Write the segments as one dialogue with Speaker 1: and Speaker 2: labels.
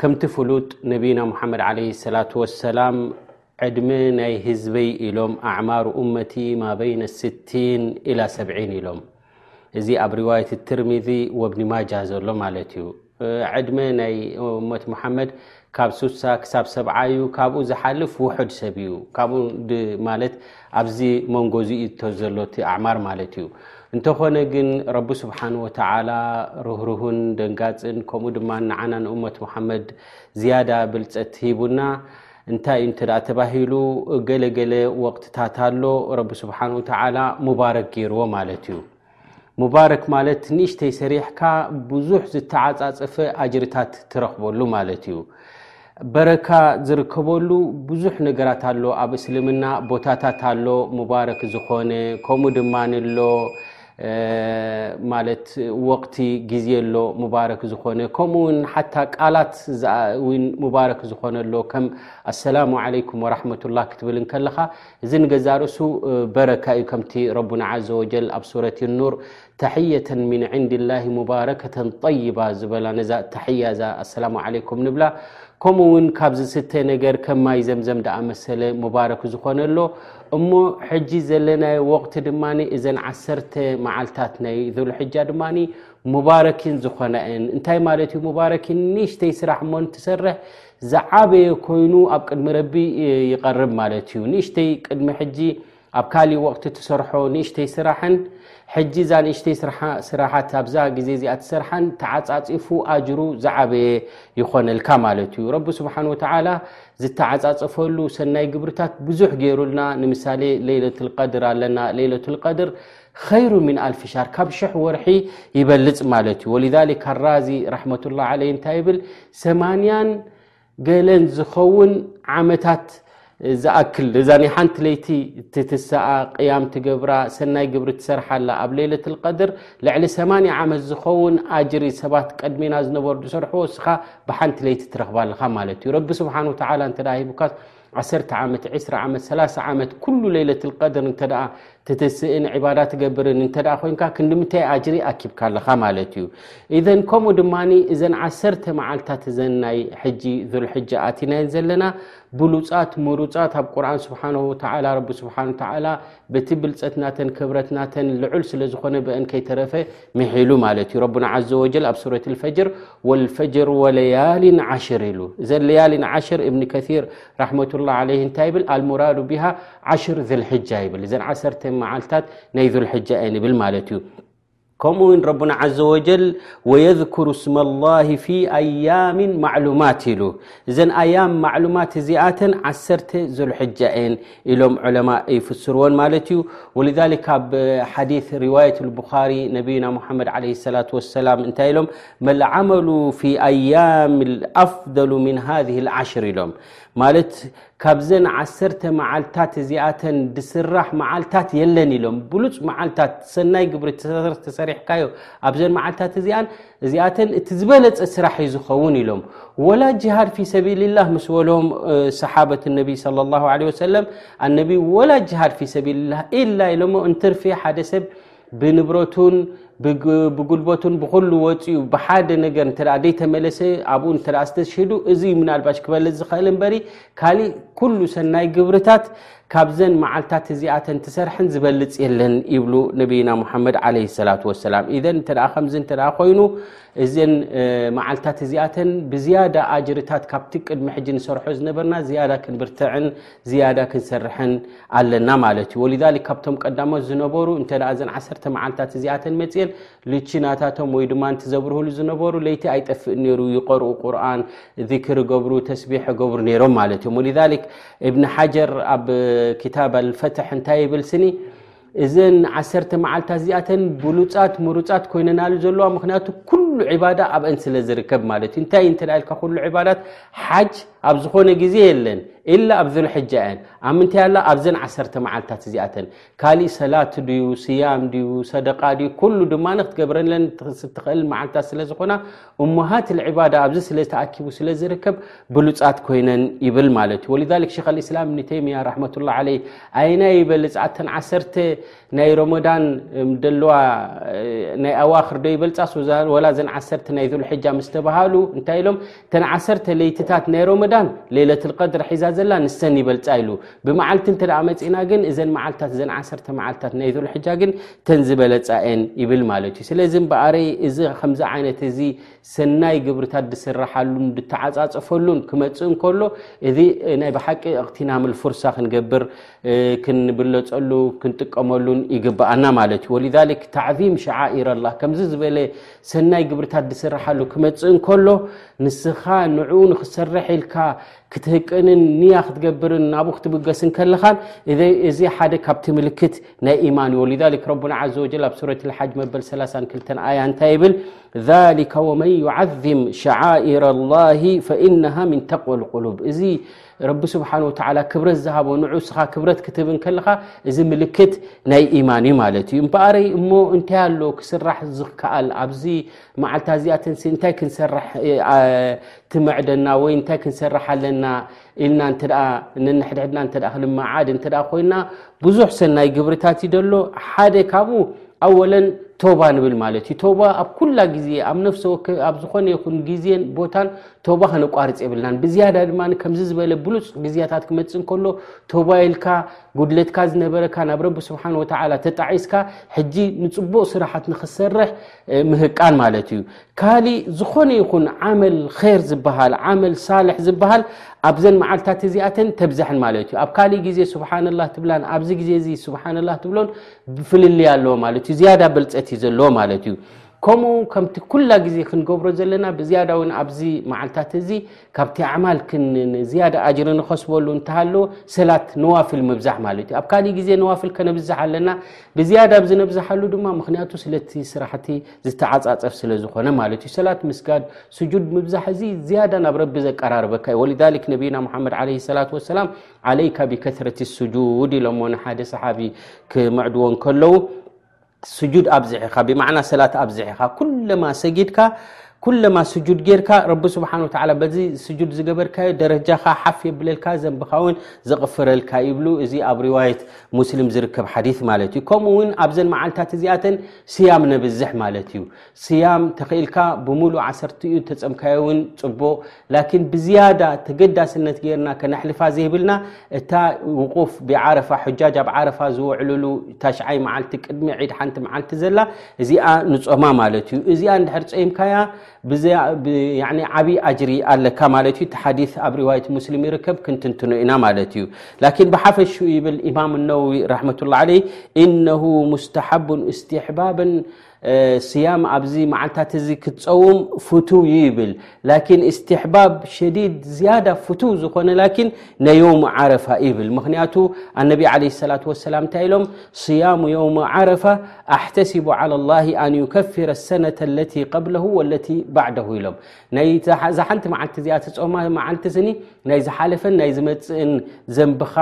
Speaker 1: ከምቲ ፍሉጥ ነብይና ሙሓመድ ዓለ ሰላት ወሰላም ዕድመ ናይ ህዝበይ ኢሎም ኣዕማሩ እመቲ ማበይነ ስቲን ኢላ ሰብዒን ኢሎም እዚ ኣብ ርዋየት ትርሚዚ ወብኒ ማጃ ዘሎ ማለት እዩ ዕድመ ናይ እመት ሙሓመድ ካብ ሱሳ ክሳብ ሰብዓ እዩ ካብኡ ዝሓልፍ ውሑድ ሰብ እዩ ካብኡ ማለት ኣብዚ መንጎ እዚ እዩ ተዘሎ እቲ ኣዕማር ማለት እዩ እንተኾነ ግን ረቢ ስብሓን ወተዓላ ርህርሁን ደንጋፅን ከምኡ ድማ ንዓና ንእመት መሓመድ ዝያዳ ብልፀት ሂቡና እንታይ እዩ እንተ ተባሂሉ ገለገለ ወቅትታት ኣሎ ረቢ ስብሓን ወተዓላ ሙባረክ ገይርዎ ማለት እዩ ሙባረክ ማለት ንእሽተይ ሰሪሕካ ብዙሕ ዝተዓፃፀፈ ኣጅርታት ትረኽበሉ ማለት እዩ በረካ ዝርከበሉ ብዙሕ ነገራት ኣሎ ኣብ እስልምና ቦታታት ኣሎ ሙባረክ ዝኾነ ከምኡ ድማ ኣሎ ማለት ወቅቲ ግዜ ኣሎ ሙባረክ ዝኾነ ከምኡ ውን ሓታ ቃላት ን ሙባረክ ዝኾነ ኣሎ ከም ኣሰላሙ ዓለይኩም ወራሕመቱላ ክትብል ከለኻ እዚ ንገዛእ ርእሱ በረካ እዩ ከምቲ ረቡና ዓዘ ወጀል ኣብ ሱረት ኑር ተሕየተ ምን ዕንዲ ላሂ ሙባረከተን ጠይባ ዝበላ ነዛ ተሕያ እዛ ኣሰላሙ ዓለይኩም ንብላ ከምኡ እውን ካብ ዝስተ ነገር ከም ማይ ዘምዘም ደኣ መሰለ ሙባረክ ዝኾነ ኣሎ እሞ ሕጂ ዘለናዮ ወቅቲ ድማ እዘን ዓሰርተ መዓልታት ናይ ዙልሕጃ ድማ ሙባረኪን ዝኾና እየን እንታይ ማለት እዩ ሙባረኪን ንእሽተይ ስራሕ እሞ ንትሰርሕ ዝዓበየ ኮይኑ ኣብ ቅድሚ ረቢ ይቐርብ ማለት እዩ ንእሽተይ ቅድሚ ሕጂ ኣብ ካሊእ ወቕቲ ትሰርሖ ንእሽተይ ስራሕን ሕጂ እዛ ንእሽተይ ስራሓት ኣብዛ ግዜ እዚኣ ትሰርሓን ተዓፃፂፉ ኣጅሩ ዝዓበየ ይኾነልካ ማለት እዩ ረቢ ስብሓን ወተዓላ ዝተዓፃፀፈሉ ሰናይ ግብርታት ብዙሕ ገይሩልና ንምሳሌ ለይለት ልቀድር ኣለና ለይለት ልቀድር ኸይሩ ምን ኣልፊ ሻር ካብ ሽሕ ወርሒ ይበልፅ ማለት እዩ ወልሊክ ኣራዚ ራሕመቱላ ዓለይ እንታይ ይብል ሰማንያን ገለን ዝኸውን ዓመታት ዝኣክል እዛ ናይ ሓንቲ ለይቲ ትትሰኣ ቅያም ትገብራ ሰናይ ግብሪ ትሰርሓላ ኣብ ሌለት ቀድር ልዕሊ ሰማንያ ዓመት ዝኸውን ኣጅሪ ሰባት ቀድሜና ዝነበሩ ዝሰርሑ እስኻ ብሓንቲ ለይቲ ትረኽባ ኣለኻ ማለት እዩ ረቢ ስብሓን ወተዓላ እንተ ሂቡካ ዓሰርተ ዓመት ዕስራ ዓመት ሰላሳ ዓመት ኩሉ ለይለትል ቀድር እንተ ትትስእን ዕባዳ ትገብርን እንተ ኮንካ ክንዲምታይ ኣጅሪ ኣኪብካ ኣለኻ ማለት እዩ እዘን ከምኡ ድማ እዘን ዓሰርተ መዓልታት እዘን ናይ ሕጂ ዙልሕጃ ኣትናየን ዘለና ብሉፃት ምሩፃት ኣብ ቁርን ስብሓን ወተላ ረቢ ስብሓን ተላ በቲ ብልፀት ናተን ክብረት ናተን ልዑል ስለ ዝኾነ ብአን ከይተረፈ ምሒሉ ማለት እዩ ረና ዘ ወጀል ኣብ ሱረት ፈጅር ወልፈጅር ወለያሊን ዓሽር ኢሉ እዘ ለያሊን ዓሽር እብኒ ከር ራሕመቱላ ለይ እንታይ ይብል ኣልሙራዱ ብሃ ዓሽር ዝልሕጃ ይብል እዘን ዓሰርተ መዓልታት ናይ ዝልሕጃ እየን ይብል ማለት እዩ كمون ربنا عز وجل ويذكر اسم الله في ايام معلومات له اذن ايام معلومات هزات عس زلحجئن الم علماء يفسرون ملت ولذلك ب حديث رواية البخاري نبينا محمد عليه الصلاة والسلام نت لم مالعمل في ايام اافضل من هذه العشر الم ካብዘን ዓሰርተ መዓልታት እዚኣተን ድስራሕ መዓልታት የለን ኢሎም ብሉፅ መዓልታት ሰናይ ግብሪ ተሰሪሕካዮ ኣብዘን መዓልታት እዚኣን እዚኣተን እቲ ዝበለፀ ስራሕ እዩ ዝኸውን ኢሎም ወላ ጅሃድ ፊ ሰቢልላህ ምስ ወሎም ሰሓበት ነቢ ለ ላ ለ ወሰለም ኣነቢ ወላ ጅሃድ ፊ ሰቢልላህ ኢላ ኢሎሞ እንትርፊ ሓደ ሰብ ብንብረቱን ብጉልበቱን ብኩሉ ወፅኡ ብሓደ ነገር እተ ዘይተመለሰ ኣብኡ እተ ዝተሽህዱ እዚ ምናልባሽ ክበለ ዝኽእል እበሪ ካሊእ ኩሉ ሰናይ ግብርታት ካብዘን መዓልታት እዚኣተን ትሰርሐን ዝበልፅ የለን ይብሉ ነብይና ሙሓመድ ለ ሰላ ወሰላም እዘን እተ ከምዚ እተ ኮይኑ እዘን መዓልታት እዚኣተን ብዝያዳ ኣጅርታት ካብቲ ቅድሚ ሕጂ ንሰርሖ ዝነበርና ዝያዳ ክንብርትዕን ዝያዳ ክንሰርሐን ኣለና ማለት እዩ ወ ካብቶም ቀዳሞት ዝነበሩ እተ ዘን ዓሰተ መዓልታት እዚኣተን መፅን ልቺ ናታቶም ወይ ድማ ዘብርህሉ ዝነበሩ ለይቲ ኣይጠፍእ ነይሩ ይቀርኡ ቁርን ክሪ ገብሩ ተስቢሕ ገብሩ ነይሮም ማለት እዮም ወ እብኒ ሓጀር ኣብ ክታብ ኣልፈትሕ እንታይ ይብል ስኒ እዘን ዓሰርተ መዓልታት እዚኣተን ብሉፃት ምሩፃት ኮይነናሉ ዘለዋ ምክንያቱ ኩሉ ዕባዳ ኣብአን ስለ ዝርከብ ማለት እዩ እንታይ እንተ ኢልካ ኩሉ ዕባዳት ሓጅ ኣብ ዝኾነ ግዜ የለን ኢላ ኣብ ዝልሕጃ እየን ኣብ ምንታይ ኣላ ኣብዘን ዓሰርተ መዓልታት እዚኣተን ካሊእ ሰላት ድዩ ስያም ድዩ ሰደቃ ድዩ ኩሉ ድማ ክትገብረለን ትኽእል መዓልታት ስለ ዝኾና እሙሃት ልዕባዳ ኣብዚ ስለ ተኣኪቡ ስለ ዝርከብ ብሉፃት ኮይነን ይብል ማለት እዩ ወልክ ሸክ ኣልእስላም እብኒ ተይምያ ራሕመትላ ዓለይ ኣይናይ ይበልፅ ኣተን ዓሰርተ ናይ ሮሞዳን ደለዋ ናይ ኣዋክር ዶ ይበልፃስ ወላ ዘን ዓሰርተ ናይ ዙልሕጃ ምስ ተባሃሉ እንታይ ኢሎም እተን ዓሰርተ ለይትታት ናይ ሮሞዳን ሌለት ልቀድር ሒዛ ዘላ ንሰን ይበልፃ ኢሉ ብመዓልቲ እንተ መፂእና ግን እዘን መዓልትታት እዘን ዓሰርተ መዓልትታት ናይ ዙልሕጃ ግን እተን ዝበለፃ እየን ይብል ማለት እዩ ስለዚ እምበኣረይ እዚ ከምዚ ዓይነት እዚ ሰናይ ግብርታት ዝስራሓሉን ዝተዓፃፀፈሉን ክመፅእ እንከሎ እዚ ናይ ብሓቂ እክትናምል ፍርሳ ክንገብር ክንብለፀሉ ክንጥቀመሉን ይግበኣና ማለት እዩ ወልዛሊክ ታዕዚም ሸዓኢር ኣላ ከምዚ ዝበለ ሰናይ ግብርታት ዝስራሓሉ ክመፅእ እንከሎ ንስኻ ንዕኡ ንክሰርሕ ኢልካ ክትህቅንን ንያ ክትገብርን ናብኡ ክትብገስን ከለኻን እዚ ሓደ ካብቲ ምልክት ናይ ኢማን እዩ ذ ረና ዘ ወ ኣብ ሱረት ሓጅ መበል 32 ኣያ እንታይ ይብል ذሊከ ወመን ዩዓظም ሸዓር ላ ፈኢነሃ ምን ተقወ ቁሉብ እዚ ረቢ ስብሓን ወተላ ክብረት ዝሃቦ ንዑ ስኻ ክብረት ክትብን ከለኻ እዚ ምልክት ናይ ኢማን እዩ ማለት እዩ እምበኣረይ እሞ እንታይ ኣሎ ክስራሕ ዝከኣል ኣብዚ መዓልታ እዚኣተንሲ እንታይ ክንሰርሕ ትምዕደና ወይ እንታይ ክንሰርሕ ኣለና ኢልና እተ ንንሕድሕድና እተ ክንመዓድ እተ ኮይና ብዙሕ ሰናይ ግብርታት እዩ ደሎ ሓደ ካብኡ ኣወለን ቶባ ንብል ማለት እዩ ቶባ ኣብ ኩላ ግዜ ኣብ ነፍሰ ወከብ ኣብ ዝኾነ ይኹን ግዜን ቦታን ቶባ ከነቋርፅ የብልናን ብዝያዳ ድማ ከምዚ ዝበለ ብሉፅ ግዜታት ክመፅ ከሎ ቶባ ኢልካ ጉድለትካ ዝነበረካ ናብ ረቢ ስብሓን ወተዓላ ተጣዒስካ ሕጂ ንፅቡቕ ስራሓት ንክሰርሕ ምህቃን ማለት እዩ ካሊእ ዝኾነ ይኹን ዓመል ር ዝበሃል ዓመል ሳልሕ ዝበሃል ኣብዘን መዓልታት እዚኣተን ተብዛሐን ማለት እዩ ኣብ ካሊእ ግዜ ስብሓን ላ ትብላ ኣብዚ ግዜ ዚ ስብሓን ላ ትብሎን ብፍልልያ ኣለዎ ማለት እዩ ዝያዳ በልፀት እዩ ዘለዎ ማለት እዩ ከምኡ ከምቲ ኩላ ግዜ ክንገብሮ ዘለና ብዝያዳ እውን ኣብዚ መዓልታት እዚ ካብቲ ኣማል ዝያደ ኣጅሪ ንኸስበሉ እንተሃለ ሰላት ነዋፍል ምብዛሕ ማለት እዩ ኣብ ካሊእ ግዜ ነዋፍል ከነብዛሕ ኣለና ብዝያዳ ብ ዝነብዝሓሉ ድማ ምክንያቱ ስለቲ ስራሕቲ ዝተዓፃፀፍ ስለ ዝኾነ ማለት እዩ ሰላት ምስጋድ ስጁድ ምብዛሕ እዚ ዝያዳ ናብ ረቢ ዘቀራርበካ እዩ ወልሊ ነብይና ሓመድ ለ ሰላት ወሰላም ዓለይካ ብከትረት ስጁድ ኢሎሞ ንሓደ ሰሓቢ ክምዕድዎ ከለዉ ስጁድ ኣብዚሕኻ ብማዕና ሰላት ኣብዚሕኻ ኩለማ ሰጊድካ ኩለማ ስጁድ ጌርካ ረቢ ስብሓን ወተላ በዚ ስጁድ ዝገበርካዮ ደረጃኻ ሓፍ የብለልካ ዘንብኻ እውን ዘቕፍረልካ ይብሉ እዚ ኣብ ርዋየት ሙስሊም ዝርከብ ሓዲ ማለት እዩ ከምኡ እውን ኣብዘን መዓልታት እዚኣተን ስያም ነብዝሕ ማለት እዩ ስያም ተኽኢልካ ብምሉእ ዓሰርቲኡ እንተጸምካዮ ውን ጽቡቕ ላኪን ብዝያዳ ተገዳስነት ገይርና ከነሕልፋ ዘይብልና እታ ውቁፍ ብዓረፋ ሑጃጅ ኣብ ዓረፋ ዝውዕልሉ ታሽዓይ መዓልቲ ቅድሚ ዒድ ሓንቲ መዓልቲ ዘላ እዚኣ ንጾማ ማለት እዩ እዚኣ እንድሕር ጸይምካያ ዓብይ ኣጅሪ ኣለካ ማለት እዩ ሓዲ ኣብ ርዋይት ሙስሊም ይርከብ ክንትንትኖ ኢና ማለት እዩ ላኪን ብሓፈሹ ይብል ኢማም ነዊ ረሕመቱላ ዓለይ እነሁ ሙስተሓቡን እስትሕባብን ስያም ኣብዚ መዓልታት እዚ ክትፀውም ፍቱው እዩ ይብል ላኪን እስትሕባብ ሸዲድ ዝያዳ ፍቱው ዝኾነ ላኪን ናይ የውም ዓረፋ ይብል ምክንያቱ ኣነቢ ለ ሰላት ወሰላም እንታይ ኢሎም ስያሙ የውም ዓረፋ ኣሕተሲቡ ዓላ ላ ኣን ዩከፍረ ሰነተ ለቲ ቀብለሁ ወለቲ ባዕደሁ ኢሎም ናይዛ ሓንቲ መዓልቲ እዚኣ ትፀውማ መዓልቲ ስኒ ናይ ዝሓለፈን ናይ ዝመፅእን ዘንብኻ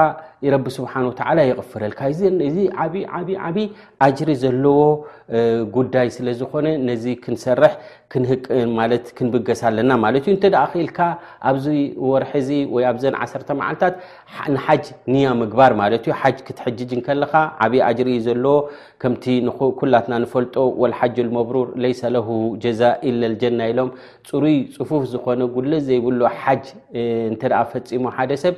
Speaker 1: ረቢ ስብሓን ወተላ ይቕፍረልካ እዚ ዓብ ዓብ ዓብይ ኣጅሪ ዘለዎ ጉዳይ ስለ ዝኾነ ነዚ ክንሰርሕ ማለት ክንብገስ ኣለና ማለት እዩ እንተ ክኢልካ ኣብዚ ወርሒ እዚ ወይ ኣብዘን ዓሰርተ መዓልታት ንሓጅ ንያ ምግባር ማለት እዩ ሓጅ ክትሕጅጅ ንከለኻ ዓብዪ ኣጅሪ እዩ ዘለዎ ከምቲ ኩላትና ንፈልጦ ወልሓጅ ልመብሩር ለይሰ ለሁ ጀዛ ኢለልጀና ኢሎም ፅሩይ ፅፉፍ ዝኾነ ጉድለት ዘይብሉ ሓጅ እንተ ፈፂሙ ሓደ ሰብ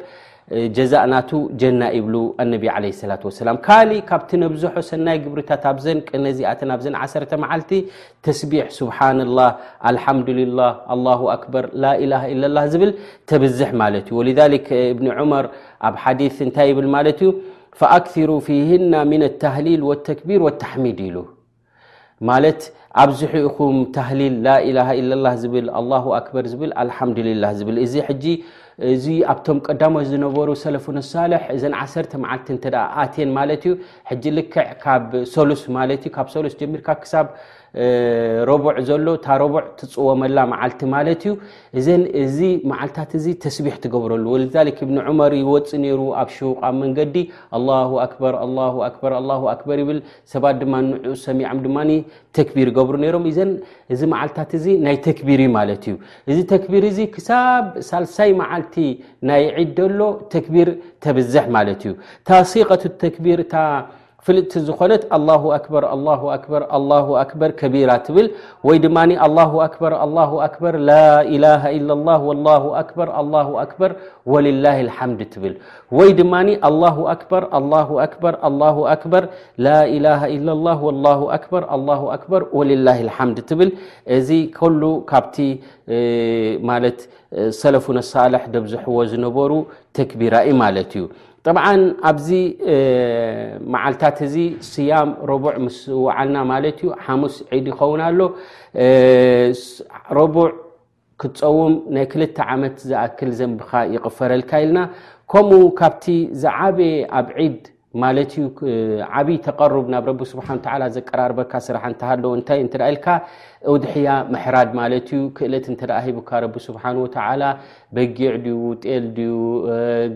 Speaker 1: ጀዛእ ናቱ ጀና ይብሉ ኣነቢ ዓለ ሰላት ወሰላም ካሊእ ካብቲ ነብዝሖ ሰናይ ግብርታት ኣብዘን ቅነዚኣተን ኣብዘን ዓሰርተ መዓልቲ ተስቢሕ ስብሓን ላህ ኣልሓምዱልላህ ኣላሁ ኣክበር ላኢላሃ ኢላላ ዝብል ተብዝሕ ማለት እዩ ወልሊክ እብኒ ዑመር ኣብ ሓዲ እንታይ ይብል ማለት እዩ ፈኣክሩ ፊህና ምን ኣታህሊል ወተክቢር ወተሕሚድ ኢሉ ማለት ኣብዝሒኢኹም ታህሊል ላኢላሃ ኢላላህ ዝብል ኣላሁ ኣክበር ዝብል ኣልሓምዱሊላህ ዝብል እዚ ሕጂ እዚ ኣብቶም ቀዳሞት ዝነበሩ ሰለፉን ሳልሕ እዘን ዓሰርተ መዓልቲ እንተ ኣትየን ማለት እዩ ሕጂ ልክዕ ካብ ሰሉስ ማለት እዩ ካብ ሰሉስ ጀሚርካ ክሳብ ረቡዕ ዘሎ እታ ረቡዕ ትፅወመላ መዓልቲ ማለት እዩ እዘን እዚ መዓልታት እዚ ተስቢሕ ትገብረሉ ወልዛሊክ እብኒ ዑመር ይወፅእ ነይሩ ኣብ ሽውቅ ኣብ መንገዲ ኣላሁ ኣክበር ኣላሁ ኣክበር ኣላሁ ኣክበር ይብል ሰባት ድማ ንዑ ሰሚዖም ድማ ተክቢር ይገብሩ ነይሮም ዘን እዚ መዓልታት እዚ ናይ ተክቢር እዩ ማለት እዩ እዚ ተክቢር እዚ ክሳብ ሳልሳይ መዓልቲ ናይ ዒድ ደሎ ተክቢር ተብዝሕ ማለት እዩ እታ ሲቀት ተክቢር እታ ፍልጥቲ ዝኾነት ኣላ ኣክበር ኣላ ኣክበር ኣላ ኣክበር ከቢራ ትብል ወይ ድማ ኣላ ኣክበር ኣ ኣክበር ላኢላሃ ኢላ ላ ወላ ኣክበር ኣላ ኣክበር ወልላ ልሓምድ ትብል ወይ ድማ ኣላሁ ኣክበር ኣላሁ ኣክበር ኣላሁ ኣክበር ላኢላሃ ኢላላ ወላሁ ኣክበር ኣላሁ ኣክበር ወልላ ልሓምድ ትብል እዚ ከሉ ካብቲ ማለት ሰለፉነ ሳልሕ ደብዝሕዎ ዝነበሩ ተክቢራ እዩ ማለት እዩ ጠብዓ ኣብዚ መዓልታት እዚ ስያም ረቡዕ ምስ ውዓልና ማለት እዩ ሓሙስ ዒድ ይኸውን ኣሎ ረቡዕ ክትጸውም ናይ ክልተ ዓመት ዝኣክል ዘንብኻ ይቕፈረልካ ኢልና ከምኡ ካብቲ ዝዓበየ ኣብ ዒድ ማለት ዩ ዓብይ ተቀሩብ ናብ ረቢ ስብሓ ላ ዘቀራርበካ ስራሕ እንተሃለዎ እንታይ እተ ኢልካ ውድሕያ ምሕራድ ማለት ዩ ክእለት እተ ሂቡካ ረቢ ስብሓን ወተላ በጊዕ ድዩ ጤል ድዩ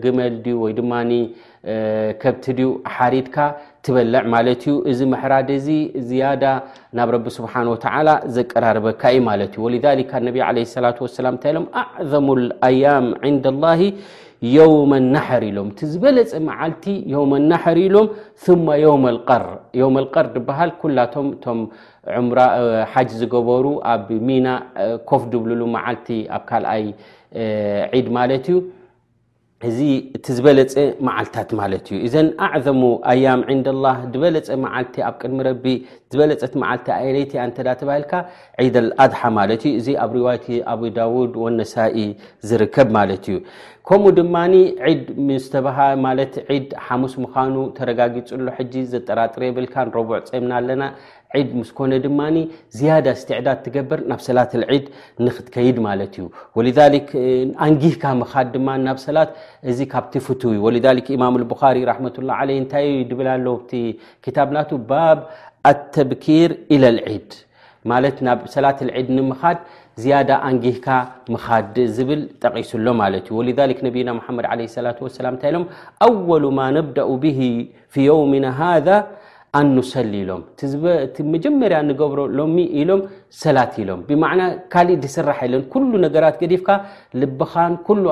Speaker 1: ግመል ድዩ ወይ ድማ ከብቲ ድዩ ሓሪድካ ትበልዕ ማለት እዩ እዚ ምሕራድ እዚ ዝያዳ ናብ ረቢ ስብሓን ወተላ ዘቀራርበካ እዩ ማለት እዩ ወ ነቢ ለ ላ ሰላም እንታይ ኢሎም ኣዕዘሙ ኣያም ንዳ ላ የውመ ናሕር ኢሎም እቲ ዝበለፀ መዓልቲ የውመ ናሕር ኢሎም ማ የውመ ልቀር የውመ ልቀር ድበሃል ኩላቶም እቶም ም ሓጅ ዝገበሩ ኣብ ሚና ኮፍ ድብልሉ መዓልቲ ኣብ ካልኣይ ዒድ ማለት እዩ እዚ እቲ ዝበለፀ መዓልታት ማለት እዩ እዘን ኣዕዘሙ ኣያም ዕንደ ላህ ዝበለፀ መዓልቲ ኣብ ቅድሚ ረቢ ዝበለፀት መዓልቲ ኣየነይቲ እያ እንተ ተባሂልካ ዒድ ኣልኣድሓ ማለት እዩ እዚ ኣብ ሪዋይቲ ኣብ ዳውድ ወነሳኢ ዝርከብ ማለት እዩ ከምኡ ድማ ዒድ ምስተባሃ ማለት ዒድ ሓሙስ ምዃኑ ተረጋጊፁ ኣሎ ሕጂ ዘጠራጥር የብልካን ረቡዕ ፀምና ኣለና ዒድ ምስ ኮነ ድማ ዝያዳ እስትዕዳድ ትገብር ናብ ሰላት ልዒድ ንክትከይድ ማለት እዩ ወ ኣንጊህካ ምካድ ድማ ናብ ሰላት እዚ ካብቲ ፍት እዩ ወ ኢማም ልቡኻሪ ራሕመትላ ዓለይ እንታይ ድብል ኣሎ ቲ ክታብ ናቱ ባብ ኣተብኪር ኢለ ልዒድ ማለት ናብ ሰላት ልዒድ ንምካድ ዝያዳ ኣንጊህካ ምካድ ዝብል ጠቂሱ ኣሎ ማለት እዩ ወ ነቢና ሓመድ ለ ላ ሰላም እንታይ ኢሎም ኣወሉ ማ ነብደኡ ብሂ ፊ የውምና ሃذ ኣንሰሊ ኢሎም እቲ መጀመርያ ንገብሮ ሎሚ ኢሎም ሰላት ኢሎም ብማዕና ካልእ ዝስራሕ የለን ኩሉ ነገራት ገዲፍካ ልብኻን ኩሉ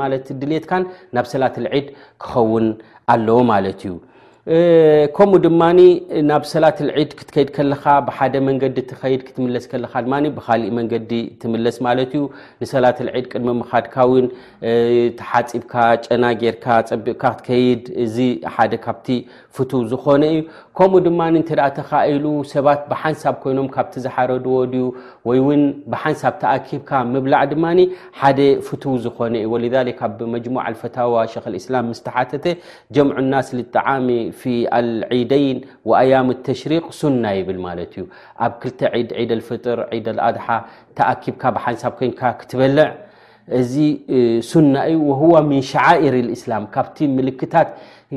Speaker 1: ማለት ድልትካን ናብ ሰላት ልዒድ ክኸውን ኣለዎ ማለት እዩ ከምኡ ድማ ናብ ሰላት ልዒድ ክትከይድ ከለኻ ብሓደ መንገዲ ትኸይድ ክትምለስ ከለካ ድማ ብካሊእ መንገዲ ትምለስ ማለት እዩ ንሰላት ልዒድ ቅድሚ ምኻድካ ውን ተሓፂብካ ጨና ጌርካ ፀቢቕካ ክትከይድ እዚ ሓደ ካብቲ ፍቱው ዝኾነ እዩ ከምኡ ድማ እንተ ተኻኢሉ ሰባት ብሓንሳብ ኮይኖም ካብቲ ዝሓረድዎ ድዩ ወይ ውን ብሓንሳብ ተኣኪብካ ምብላዕ ድማ ሓደ ፍቱው ዝኾነ እዩ ወ ካብ መጅሙዕ ኣልፈታዋ ሸክ ልእስላም ምስተሓተተ ጀምዑ ናስ ልጣዓሚ ፊ ኣልዒደይን ወኣያም ተሽሪቅ ሱና ይብል ማለት እዩ ኣብ ክልተ ዒድ ዒድ ኣልፍጥር ዒድ ኣልኣድሓ ተኣኪብካ ብሓንሳብ ኮይንካ ክትበልዕ እዚ ሱና እዩ ወህዋ ምን ሸዓኢር ልእስላም ካብቲ ምልክታት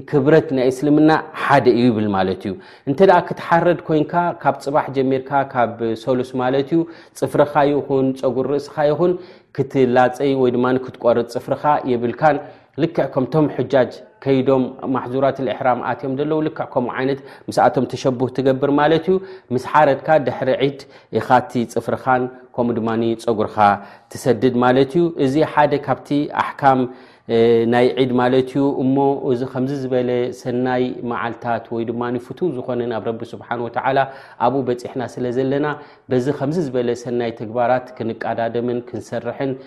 Speaker 1: ክብረት ናይ እስልምና ሓደ እዩ ይብል ማለት እዩ እንተ ክትሓረድ ኮንካ ካብ ፅባሕ ጀሚርካ ካብ ሰሉስ ማለት እዩ ፅፍርኻ ይኹን ፀጉር ርእስኻ ይኹን ክትላፀይ ወይ ድማ ክትቆርፅ ፅፍርኻ የብልካን ልክዕ ከምቶም ሕጃጅ ከይዶም ማሕዙራት ልእሕራም ኣትዮም ዘለዉ ልክዕ ከምኡ ዓይነት ምስኣቶም ተሸቡህ ትገብር ማለት እዩ ምስ ሓረድካ ድሕሪ ዒድ ኢኻቲ ፅፍርኻን ከምኡ ድማ ፀጉርኻ ትሰድድ ማለት እዩ እዚ ሓደ ካብቲ ኣሕካም ናይ ዒድ ማለት እዩ እሞ እዚ ከምዚ ዝበለ ሰናይ መዓልታት ወይ ድማ ፍትው ዝኾነ ናብ ረቢ ስብሓን ወተዓላ ኣብኡ በፂሕና ስለ ዘለና በዚ ከምዚ ዝበለ ሰናይ ተግባራት ክንቃዳደምን ክንሰርሕን